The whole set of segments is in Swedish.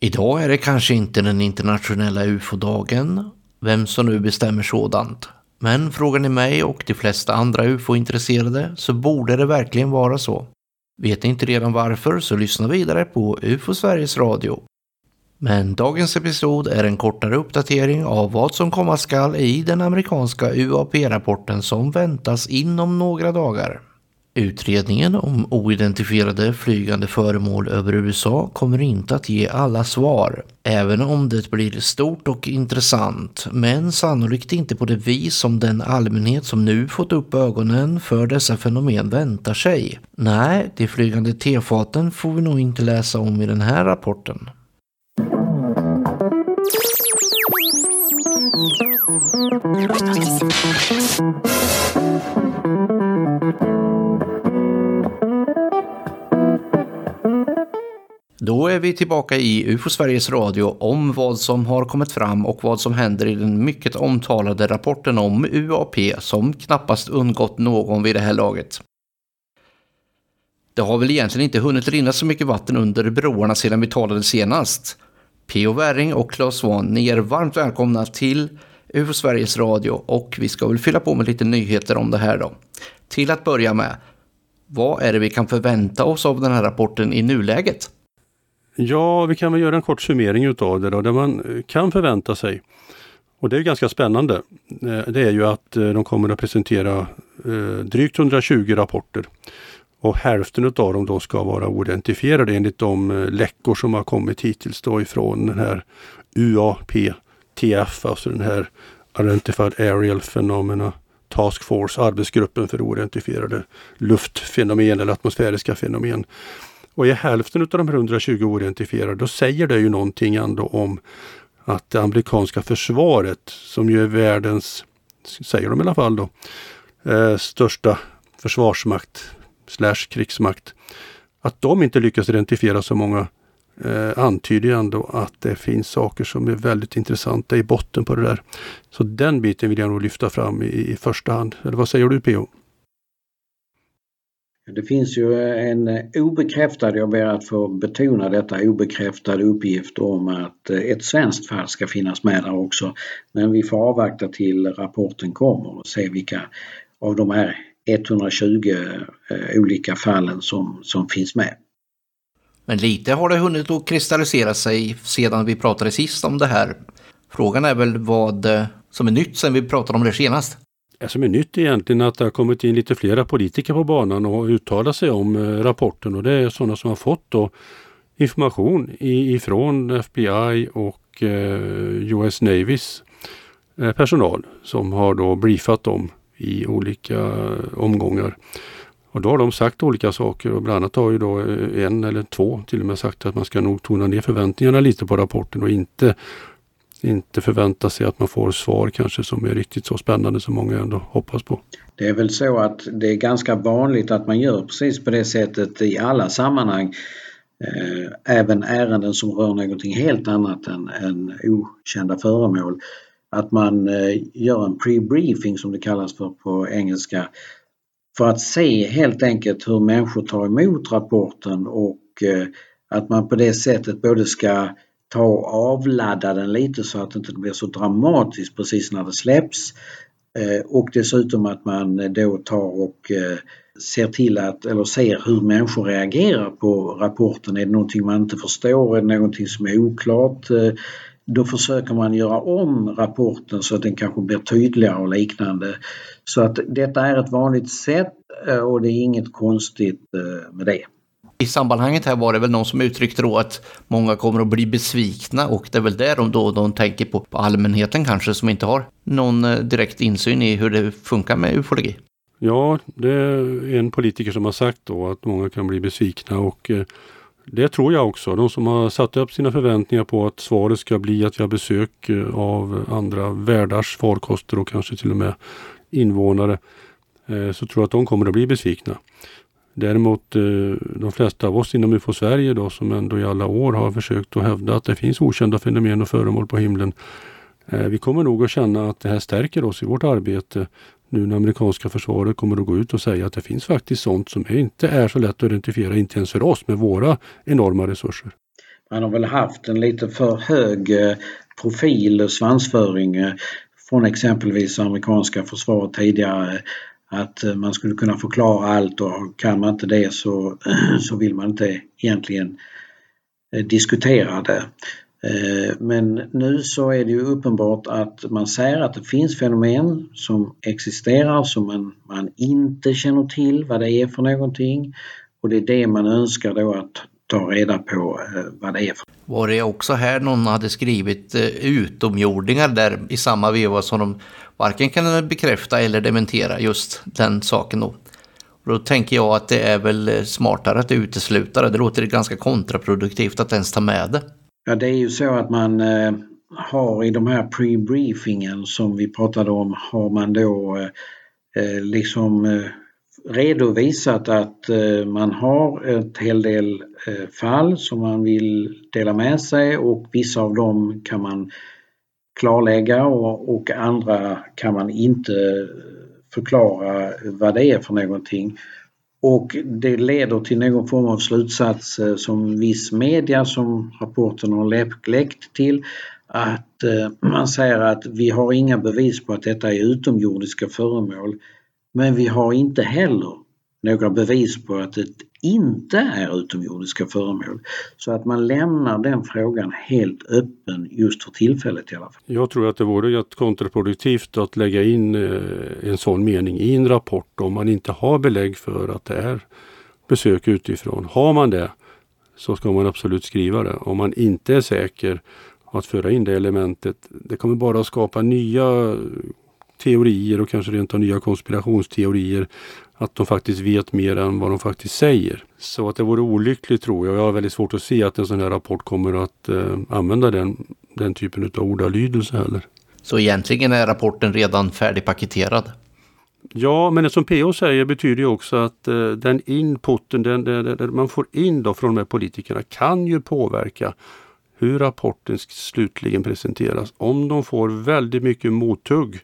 Idag är det kanske inte den internationella ufo-dagen, vem som nu bestämmer sådant. Men frågar ni mig och de flesta andra ufo-intresserade så borde det verkligen vara så. Vet ni inte redan varför så lyssna vidare på UFO Sveriges Radio. Men dagens episod är en kortare uppdatering av vad som komma skall i den amerikanska UAP-rapporten som väntas inom några dagar. Utredningen om oidentifierade flygande föremål över USA kommer inte att ge alla svar, även om det blir stort och intressant, men sannolikt inte på det vis som den allmänhet som nu fått upp ögonen för dessa fenomen väntar sig. Nej, de flygande tefaten får vi nog inte läsa om i den här rapporten. Då är vi tillbaka i UFO Sveriges Radio om vad som har kommit fram och vad som händer i den mycket omtalade rapporten om UAP som knappast undgått någon vid det här laget. Det har väl egentligen inte hunnit rinna så mycket vatten under broarna sedan vi talade senast. P.O. Wäring och Claes Svahn, ni är varmt välkomna till UFO Sveriges Radio och vi ska väl fylla på med lite nyheter om det här då. Till att börja med, vad är det vi kan förvänta oss av den här rapporten i nuläget? Ja, vi kan väl göra en kort summering utav det då, det man eh, kan förvänta sig. Och det är ganska spännande. Eh, det är ju att eh, de kommer att presentera drygt 120 rapporter. Och hälften utav dem då ska vara oidentifierade enligt de läckor som har kommit hittills då ifrån den här UAPTF, alltså den här Identified Aerial Phenomena Task Force, arbetsgruppen för oidentifierade luftfenomen eller atmosfäriska fenomen. Och är hälften av de här 120 oidentifierade, då säger det ju någonting ändå om att det amerikanska försvaret, som ju är världens, säger de i alla fall då, eh, största försvarsmakt slash krigsmakt, att de inte lyckas identifiera så många eh, antyder ju ändå att det finns saker som är väldigt intressanta i botten på det där. Så den biten vill jag nog lyfta fram i, i första hand. Eller vad säger du PO? Det finns ju en obekräftad, jag ber att få betona detta, obekräftad uppgift om att eh, ett svenskt fall ska finnas med där också. Men vi får avvakta till rapporten kommer och se vilka av de här 120 eh, olika fallen som, som finns med. Men lite har det hunnit att kristallisera sig sedan vi pratade sist om det här. Frågan är väl vad eh, som är nytt sedan vi pratade om det senast? Det som är nytt egentligen är att det har kommit in lite flera politiker på banan och uttalat sig om eh, rapporten och det är sådana som har fått då information ifrån FBI och eh, US Navys eh, personal som har då briefat dem i olika omgångar. Och då har de sagt olika saker och bland annat har ju då en eller två till och med sagt att man ska nog tona ner förväntningarna lite på rapporten och inte inte förvänta sig att man får svar kanske som är riktigt så spännande som många ändå hoppas på. Det är väl så att det är ganska vanligt att man gör precis på det sättet i alla sammanhang. Eh, även ärenden som rör någonting helt annat än, än okända föremål. Att man eh, gör en pre-briefing som det kallas för på engelska för att se helt enkelt hur människor tar emot rapporten och eh, att man på det sättet både ska ta och avladda den lite så att det inte blir så dramatiskt precis när det släpps. Eh, och dessutom att man eh, då tar och eh, ser till att, eller ser hur människor reagerar på rapporten. Är det någonting man inte förstår? Är det någonting som är oklart? Då försöker man göra om rapporten så att den kanske blir tydligare och liknande. Så att detta är ett vanligt sätt och det är inget konstigt med det. I sammanhanget här var det väl någon som uttryckte då att många kommer att bli besvikna och det är väl där de då de tänker på, på allmänheten kanske som inte har någon eh, direkt insyn i hur det funkar med ufologi. Ja, det är en politiker som har sagt då att många kan bli besvikna och eh, det tror jag också. De som har satt upp sina förväntningar på att svaret ska bli att vi har besök eh, av andra världars farkoster och kanske till och med invånare. Så tror jag att de kommer att bli besvikna. Däremot eh, de flesta av oss inom UFO Sverige då som ändå i alla år har försökt att hävda att det finns okända fenomen och föremål på himlen. Eh, vi kommer nog att känna att det här stärker oss i vårt arbete nu när amerikanska försvaret kommer att gå ut och säga att det finns faktiskt sånt som inte är så lätt att identifiera, inte ens för oss med våra enorma resurser. Man har väl haft en lite för hög eh, profil och svansföring från exempelvis amerikanska försvaret tidigare att eh, man skulle kunna förklara allt och kan man inte det så, så vill man inte egentligen eh, diskutera det. Eh, men nu så är det ju uppenbart att man säger att det finns fenomen som existerar som man, man inte känner till vad det är för någonting och det är det man önskar då att ta reda på eh, vad det är. Var det också här någon hade skrivit eh, utomjordingar där i samma veva som de varken kan bekräfta eller dementera just den saken då? Och då tänker jag att det är väl eh, smartare att utesluta det. Det låter ganska kontraproduktivt att ens ta med det. Ja, det är ju så att man har i de här pre-briefingen som vi pratade om har man då eh, liksom redovisat att eh, man har ett hel del eh, fall som man vill dela med sig och vissa av dem kan man klarlägga och, och andra kan man inte förklara vad det är för någonting. Och det leder till någon form av slutsats eh, som viss media som rapporten har läckt till att man säger att vi har inga bevis på att detta är utomjordiska föremål men vi har inte heller några bevis på att det inte är utomjordiska föremål. Så att man lämnar den frågan helt öppen just för tillfället i alla fall. Jag tror att det vore kontraproduktivt att lägga in eh, en sån mening i en rapport om man inte har belägg för att det är besök utifrån. Har man det så ska man absolut skriva det. Om man inte är säker att föra in det elementet, det kommer bara att skapa nya teorier och kanske rent av nya konspirationsteorier. Att de faktiskt vet mer än vad de faktiskt säger. Så att det vore olyckligt tror jag. Jag har väldigt svårt att se att en sån här rapport kommer att eh, använda den, den typen av ordalydelse heller. Så egentligen är rapporten redan färdigpaketerad? Ja, men det som PO säger betyder ju också att eh, den inputen den, den, den, man får in då från de här politikerna kan ju påverka hur rapporten slutligen presenteras. Om de får väldigt mycket mothugg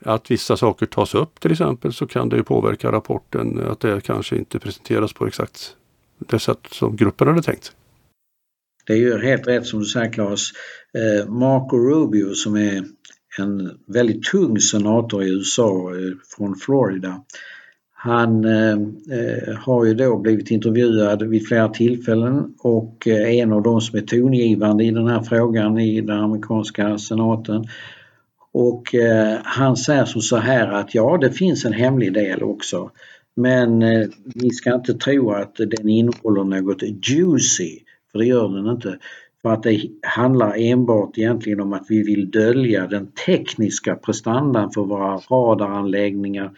att vissa saker tas upp till exempel så kan det ju påverka rapporten att det kanske inte presenteras på exakt det sätt som gruppen hade tänkt. Det är ju helt rätt som du säger Claes. Eh, Marco Rubio som är en väldigt tung senator i USA eh, från Florida. Han eh, har ju då blivit intervjuad vid flera tillfällen och är en av de som är tongivande i den här frågan i den amerikanska senaten. Och eh, han säger som så här att ja, det finns en hemlig del också. Men eh, ni ska inte tro att den innehåller något juicy, för det gör den inte. För att det handlar enbart egentligen om att vi vill dölja den tekniska prestandan för våra radaranläggningar,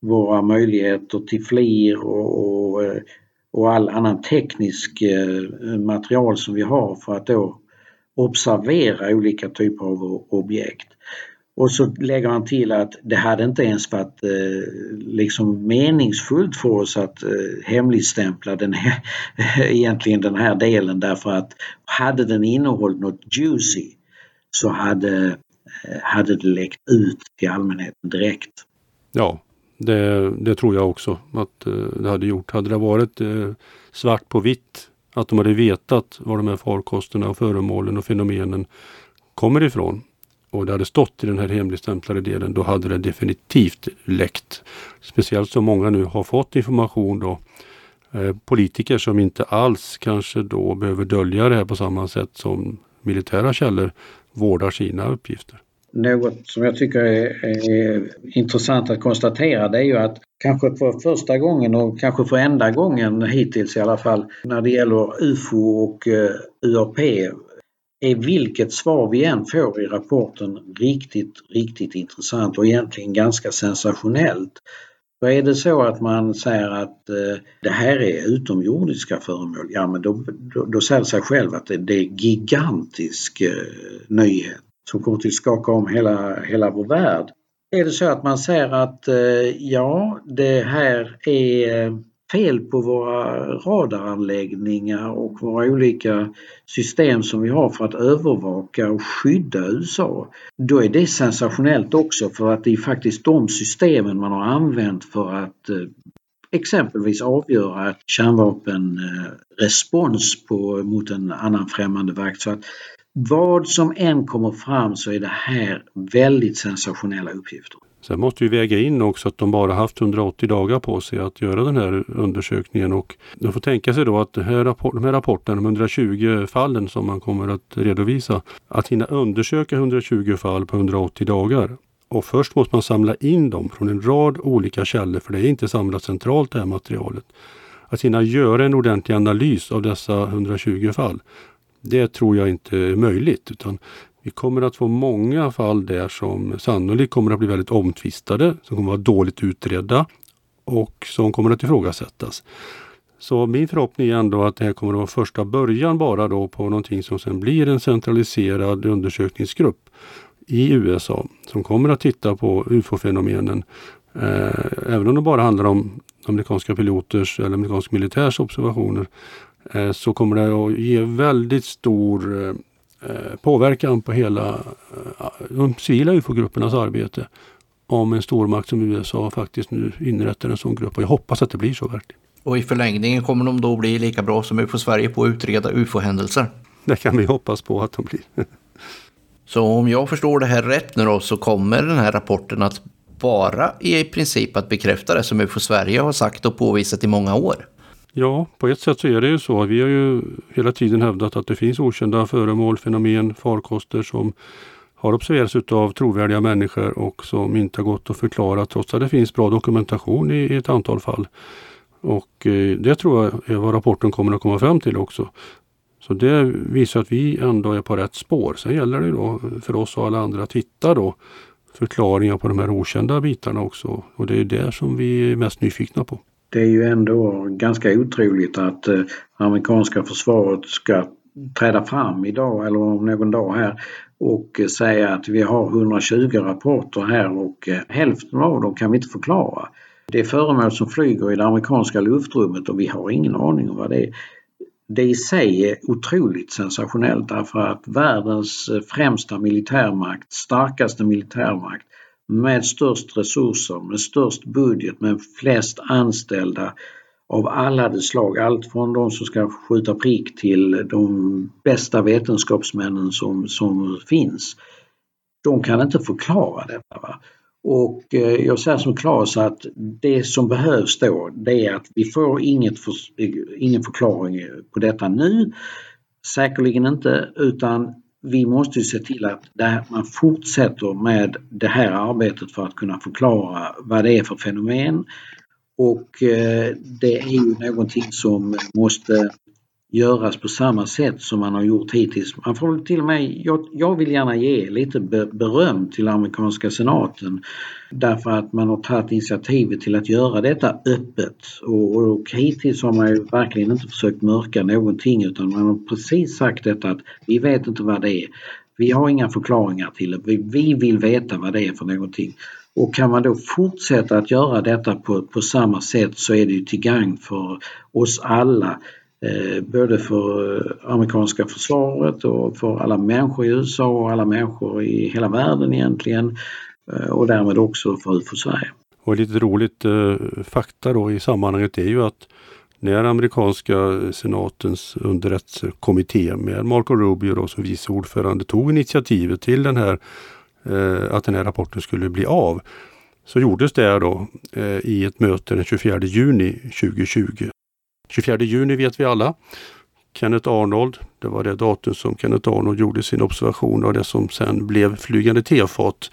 våra möjligheter till FLIR och, och, eh, och all annan teknisk eh, material som vi har för att då observera olika typer av objekt. Och så lägger han till att det hade inte ens varit eh, liksom meningsfullt för oss att eh, hemligstämpla den här, egentligen den här delen därför att hade den innehållit något juicy så hade, eh, hade det läckt ut till allmänheten direkt. Ja, det, det tror jag också att eh, det hade gjort. Hade det varit eh, svart på vitt, att de hade vetat var de här farkosterna och föremålen och fenomenen kommer ifrån och det hade stått i den här hemligstämplade delen, då hade det definitivt läckt. Speciellt som många nu har fått information då. Eh, politiker som inte alls kanske då behöver dölja det här på samma sätt som militära källor vårdar sina uppgifter. Något som jag tycker är, är, intressant att konstatera det är ju att kanske för första gången och kanske för enda gången hittills i alla fall när det gäller UFO och eh, URP UAP är vilket svar vi än får i rapporten riktigt, riktigt intressant och egentligen ganska sensationellt. För är det så att man säger att eh, det här är utomjordiska föremål, ja men då, då, då säger det sig själv att det, det är gigantisk eh, nyhet som kommer att skaka om hela, hela vår värld. Är det så att man säger att eh, ja, det här är eh, fel på våra radaranläggningar och våra olika system som vi har för att övervaka och skydda USA. Då är det sensationellt också för att det är faktiskt de systemen man har använt för att eh, exempelvis avgöra ett kärnvapenrespons eh, på, mot en annan främmande vakt. Så att vad som än kommer fram så är det här väldigt sensationella uppgifter. Sen måste vi väga in också att de bara haft 180 dagar på sig att göra den här undersökningen och de får tänka sig då att här rapport, de här rapporterna, de 120 fallen som man kommer att redovisa, att hinna undersöka 120 fall på 180 dagar. Och först måste man samla in dem från en rad olika källor för det är inte samlat centralt det här materialet. Att hinna göra en ordentlig analys av dessa 120 fall, det tror jag inte är möjligt. utan vi kommer att få många fall där som sannolikt kommer att bli väldigt omtvistade, som kommer att vara dåligt utredda och som kommer att ifrågasättas. Så min förhoppning är ändå att det här kommer att vara första början bara då på någonting som sen blir en centraliserad undersökningsgrupp i USA som kommer att titta på ufo-fenomenen. Eh, även om det bara handlar om amerikanska piloters eller amerikansk militärs observationer eh, så kommer det att ge väldigt stor eh, påverkan på hela eh, de civila UFO-gruppernas arbete om en stormakt som USA faktiskt nu inrättar en sån grupp. Och jag hoppas att det blir så verkligen. Och i förlängningen kommer de då bli lika bra som UFO Sverige på att utreda UFO-händelser? Det kan vi hoppas på att de blir. så om jag förstår det här rätt nu då så kommer den här rapporten att bara i princip att bekräfta det som UFO Sverige har sagt och påvisat i många år? Ja, på ett sätt så är det ju så. Vi har ju hela tiden hävdat att det finns okända föremål, fenomen, farkoster som har observerats av trovärdiga människor och som inte har gått att förklara trots att det finns bra dokumentation i, i ett antal fall. Och eh, det tror jag är vad rapporten kommer att komma fram till också. Så det visar att vi ändå är på rätt spår. Sen gäller det då för oss och alla andra att hitta då förklaringar på de här okända bitarna också. Och det är det som vi är mest nyfikna på det är ju ändå ganska otroligt att eh, amerikanska försvaret ska träda fram idag eller om någon dag här och säga att vi har 120 rapporter här och eh, hälften av dem kan vi inte förklara. Det är föremål som flyger i det amerikanska luftrummet och vi har ingen aning om vad det är. Det i sig är otroligt sensationellt därför att världens eh, främsta militärmakt, starkaste militärmakt med störst resurser, med störst budget, med flest anställda av alla de slag. Allt från de som ska skjuta prick till de bästa vetenskapsmännen som, som finns. De kan inte förklara detta. Va? Och eh, jag säger som Claes att det som behövs då det är att vi får inget för, ingen förklaring på detta nu. Säkerligen inte utan vi måste se till att man fortsätter med det här arbetet för att kunna förklara vad det är för fenomen. Och eh, det är ju någonting som måste göras på samma sätt som man har gjort hittills. Man får till och med, jag, jag vill gärna ge lite beröm till amerikanska senaten därför att man har tagit initiativet till att göra detta öppet och, och hittills har man ju verkligen inte försökt mörka någonting utan man har precis sagt detta att vi vet inte vad det är. Vi har inga förklaringar till det. Vi, vi vill veta vad det är för någonting. Och kan man då fortsätta att göra detta på, på samma sätt så är det ju till gagn för oss alla Eh, både för eh, amerikanska försvaret och för alla människor i USA och alla människor i hela världen egentligen eh, och därmed också för UFO Sverige. Och lite roligt eh, fakta då i sammanhanget är ju att när amerikanska senatens underrättelsekommitté med Marco Rubio då som vice ordförande tog initiativet till den här, eh, att den här rapporten skulle bli av så gjordes det då eh, i ett möte den 24 juni 2020 24 juni vet vi alla. Kenneth Arnold, det var det datum som Kenneth Arnold gjorde sin observation av det som sen blev flygande tefat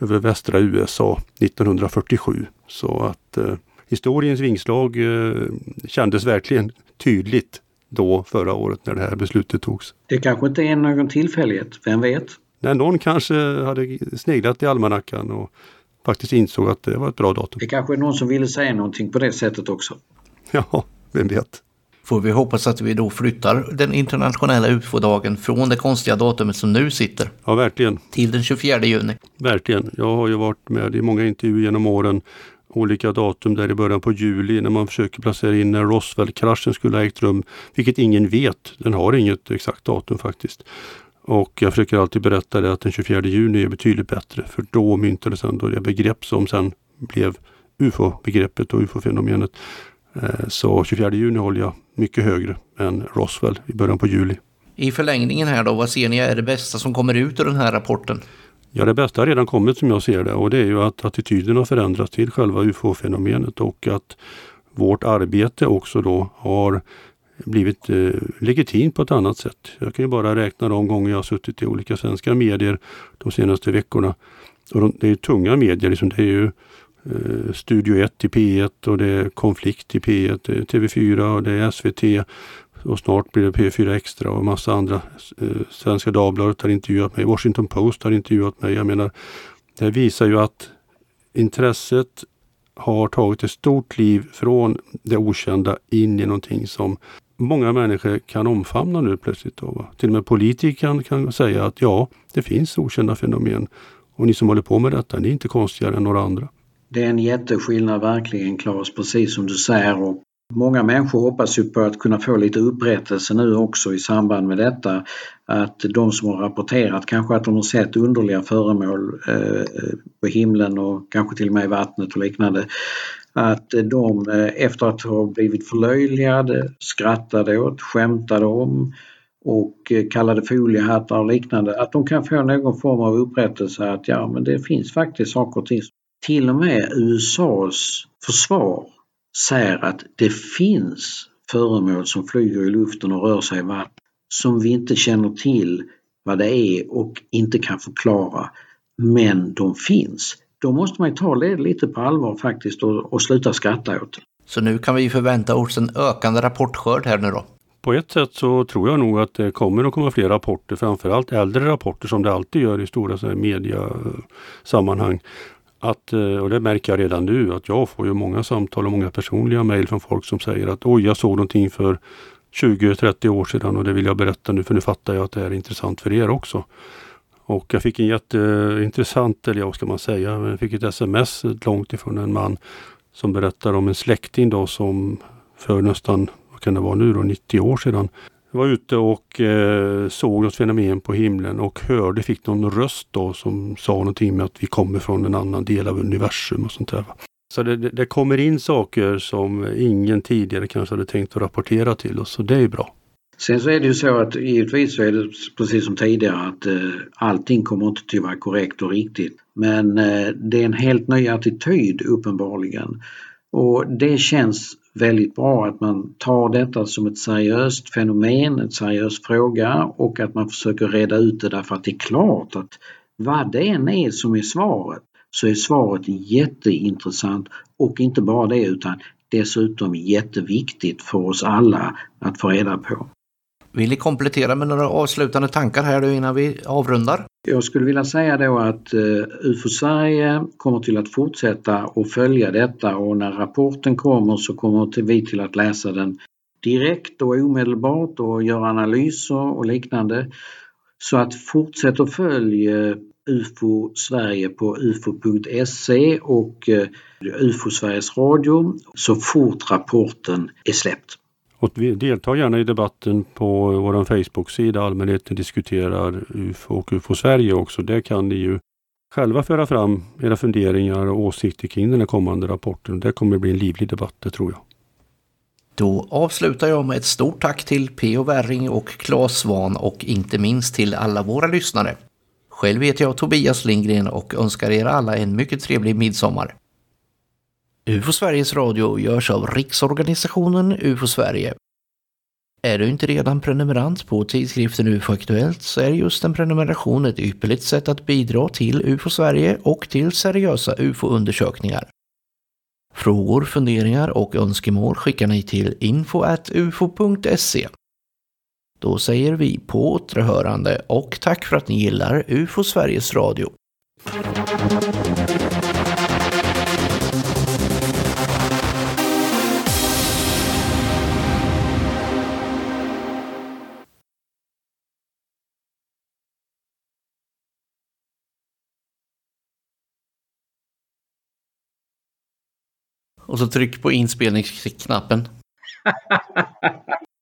över västra USA 1947. Så att eh, historiens vingslag eh, kändes verkligen tydligt då förra året när det här beslutet togs. Det kanske inte är någon tillfällighet, vem vet? Nej, någon kanske hade sneglat i almanackan och faktiskt insåg att det var ett bra datum. Det kanske är någon som ville säga någonting på det sättet också. Ja, vem vet? Får vi hoppas att vi då flyttar den internationella UFO-dagen från det konstiga datumet som nu sitter. Ja, verkligen. Till den 24 juni. Verkligen. Jag har ju varit med i många intervjuer genom åren olika datum där i början på juli när man försöker placera in när Roswell-kraschen skulle ha ägt rum, vilket ingen vet. Den har inget exakt datum faktiskt. Och jag försöker alltid berätta det att den 24 juni är betydligt bättre för då myntades ändå det begrepp som sen blev UFO-begreppet och UFO-fenomenet. Eh, så 24 juni håller jag mycket högre än Roswell i början på juli. I förlängningen här då, vad ser ni är det bästa som kommer ut ur den här rapporten? Ja, det bästa har redan kommit som jag ser det och det är ju att attityden har förändrats till själva UFO-fenomenet och att vårt arbete också då har blivit eh, legitimt på ett annat sätt. Jag kan ju bara räkna de gånger jag har suttit i olika svenska medier de senaste veckorna. Och de, det är tunga medier, liksom. det är ju eh, Studio 1 i P1 och det är Konflikt i P1, det är TV4 och det är SVT och snart blir det P4 Extra och massa andra. Eh, Svenska Dagbladet har intervjuat mig, Washington Post har intervjuat mig. Jag menar, det visar ju att intresset har tagit ett stort kliv från det okända in i någonting som många människor kan omfamna nu plötsligt. Då, Till och med politiker kan säga att ja, det finns okända fenomen. Och ni som håller på med detta, ni är inte konstigare än några andra. Det är en jätteskillnad verkligen Claes, precis som du säger. Och många människor hoppas ju på att kunna få lite upprättelse nu också i samband med detta. Att de som har rapporterat kanske att de har sett underliga föremål eh, på himlen och kanske till och med i vattnet och liknande att de eh, efter att ha blivit förlöjligade, skrattade åt, skämtade om och eh, kallade foliehattar och liknande, att de kan få någon form av upprättelse att ja men det finns faktiskt saker och ting. Till och med USAs försvar säger att det finns föremål som flyger i luften och rör sig i vatten som vi inte känner till vad det är och inte kan förklara. Men de finns då måste man ta det lite på allvar faktiskt och, och sluta skratta åt det. Så nu kan vi förvänta oss en ökande rapportskörd här nu då? På ett sätt så tror jag nog att det kommer att komma fler rapporter, framförallt äldre rapporter som det alltid gör i stora mediasammanhang. Att, eh, och det märker jag redan nu, att jag får ju många samtal och många personliga mejl från folk som säger att oj, jag såg någonting för 20-30 år sedan och det vill jag berätta nu för nu fattar jag att det är intressant för er också. Och jag fick en jätteintressant, eller vad ska man säga, jag fick ett sms långt ifrån en man som berättar om en släkting då som för nästan, vad kan det vara nu då, 90 år sedan var ute och eh, såg något fenomen på himlen och hörde, fick någon röst då som sa någonting med att vi kommer från en annan del av universum och sånt där. Så det, det kommer in saker som ingen tidigare kanske hade tänkt att rapportera till oss och det är bra. Sen så är det ju så att givetvis så är det precis som tidigare att eh, allting kommer inte att vara korrekt och riktigt. Men eh, det är en helt ny attityd uppenbarligen. Och det känns väldigt bra att man tar detta som ett seriöst fenomen, en seriös fråga och att man försöker reda ut det därför att det är klart att vad det än är som är svaret så är svaret jätteintressant och inte bara det utan dessutom jätteviktigt för oss alla att få reda på. Vill ni komplettera med några avslutande tankar här innan vi avrundar? Jag skulle vilja säga då att eh, UFO Sverige kommer till att fortsätta att följa detta och när rapporten kommer så kommer vi till att läsa den direkt och omedelbart och göra analyser och liknande. Så att fortsätt att följa eh, UFO Sverige på ufo.se och eh, UFO Sveriges Radio så fort rapporten är släppt. Och vi deltar gärna i debatten på vår Facebook-sida. Allmänheten diskuterar UFO och UFO Sverige också. Där kan ni ju själva föra fram era funderingar och åsikter kring den här kommande rapporten. Det kommer bli en livlig debatt, det tror jag. Då avslutar jag med ett stort tack till P.O. Werring och Claes Svan och inte minst till alla våra lyssnare. Själv heter jag Tobias Lindgren och önskar er alla en mycket trevlig midsommar. UFO Sveriges Radio görs av Riksorganisationen UFO Sverige. Är du inte redan prenumerant på tidskriften UFO Aktuellt så är just en prenumeration ett ypperligt sätt att bidra till UFO Sverige och till seriösa UFO-undersökningar. Frågor, funderingar och önskemål skickar ni till info.ufo.se. Då säger vi på återhörande och tack för att ni gillar UFO Sveriges Radio. Och så tryck på inspelningsknappen.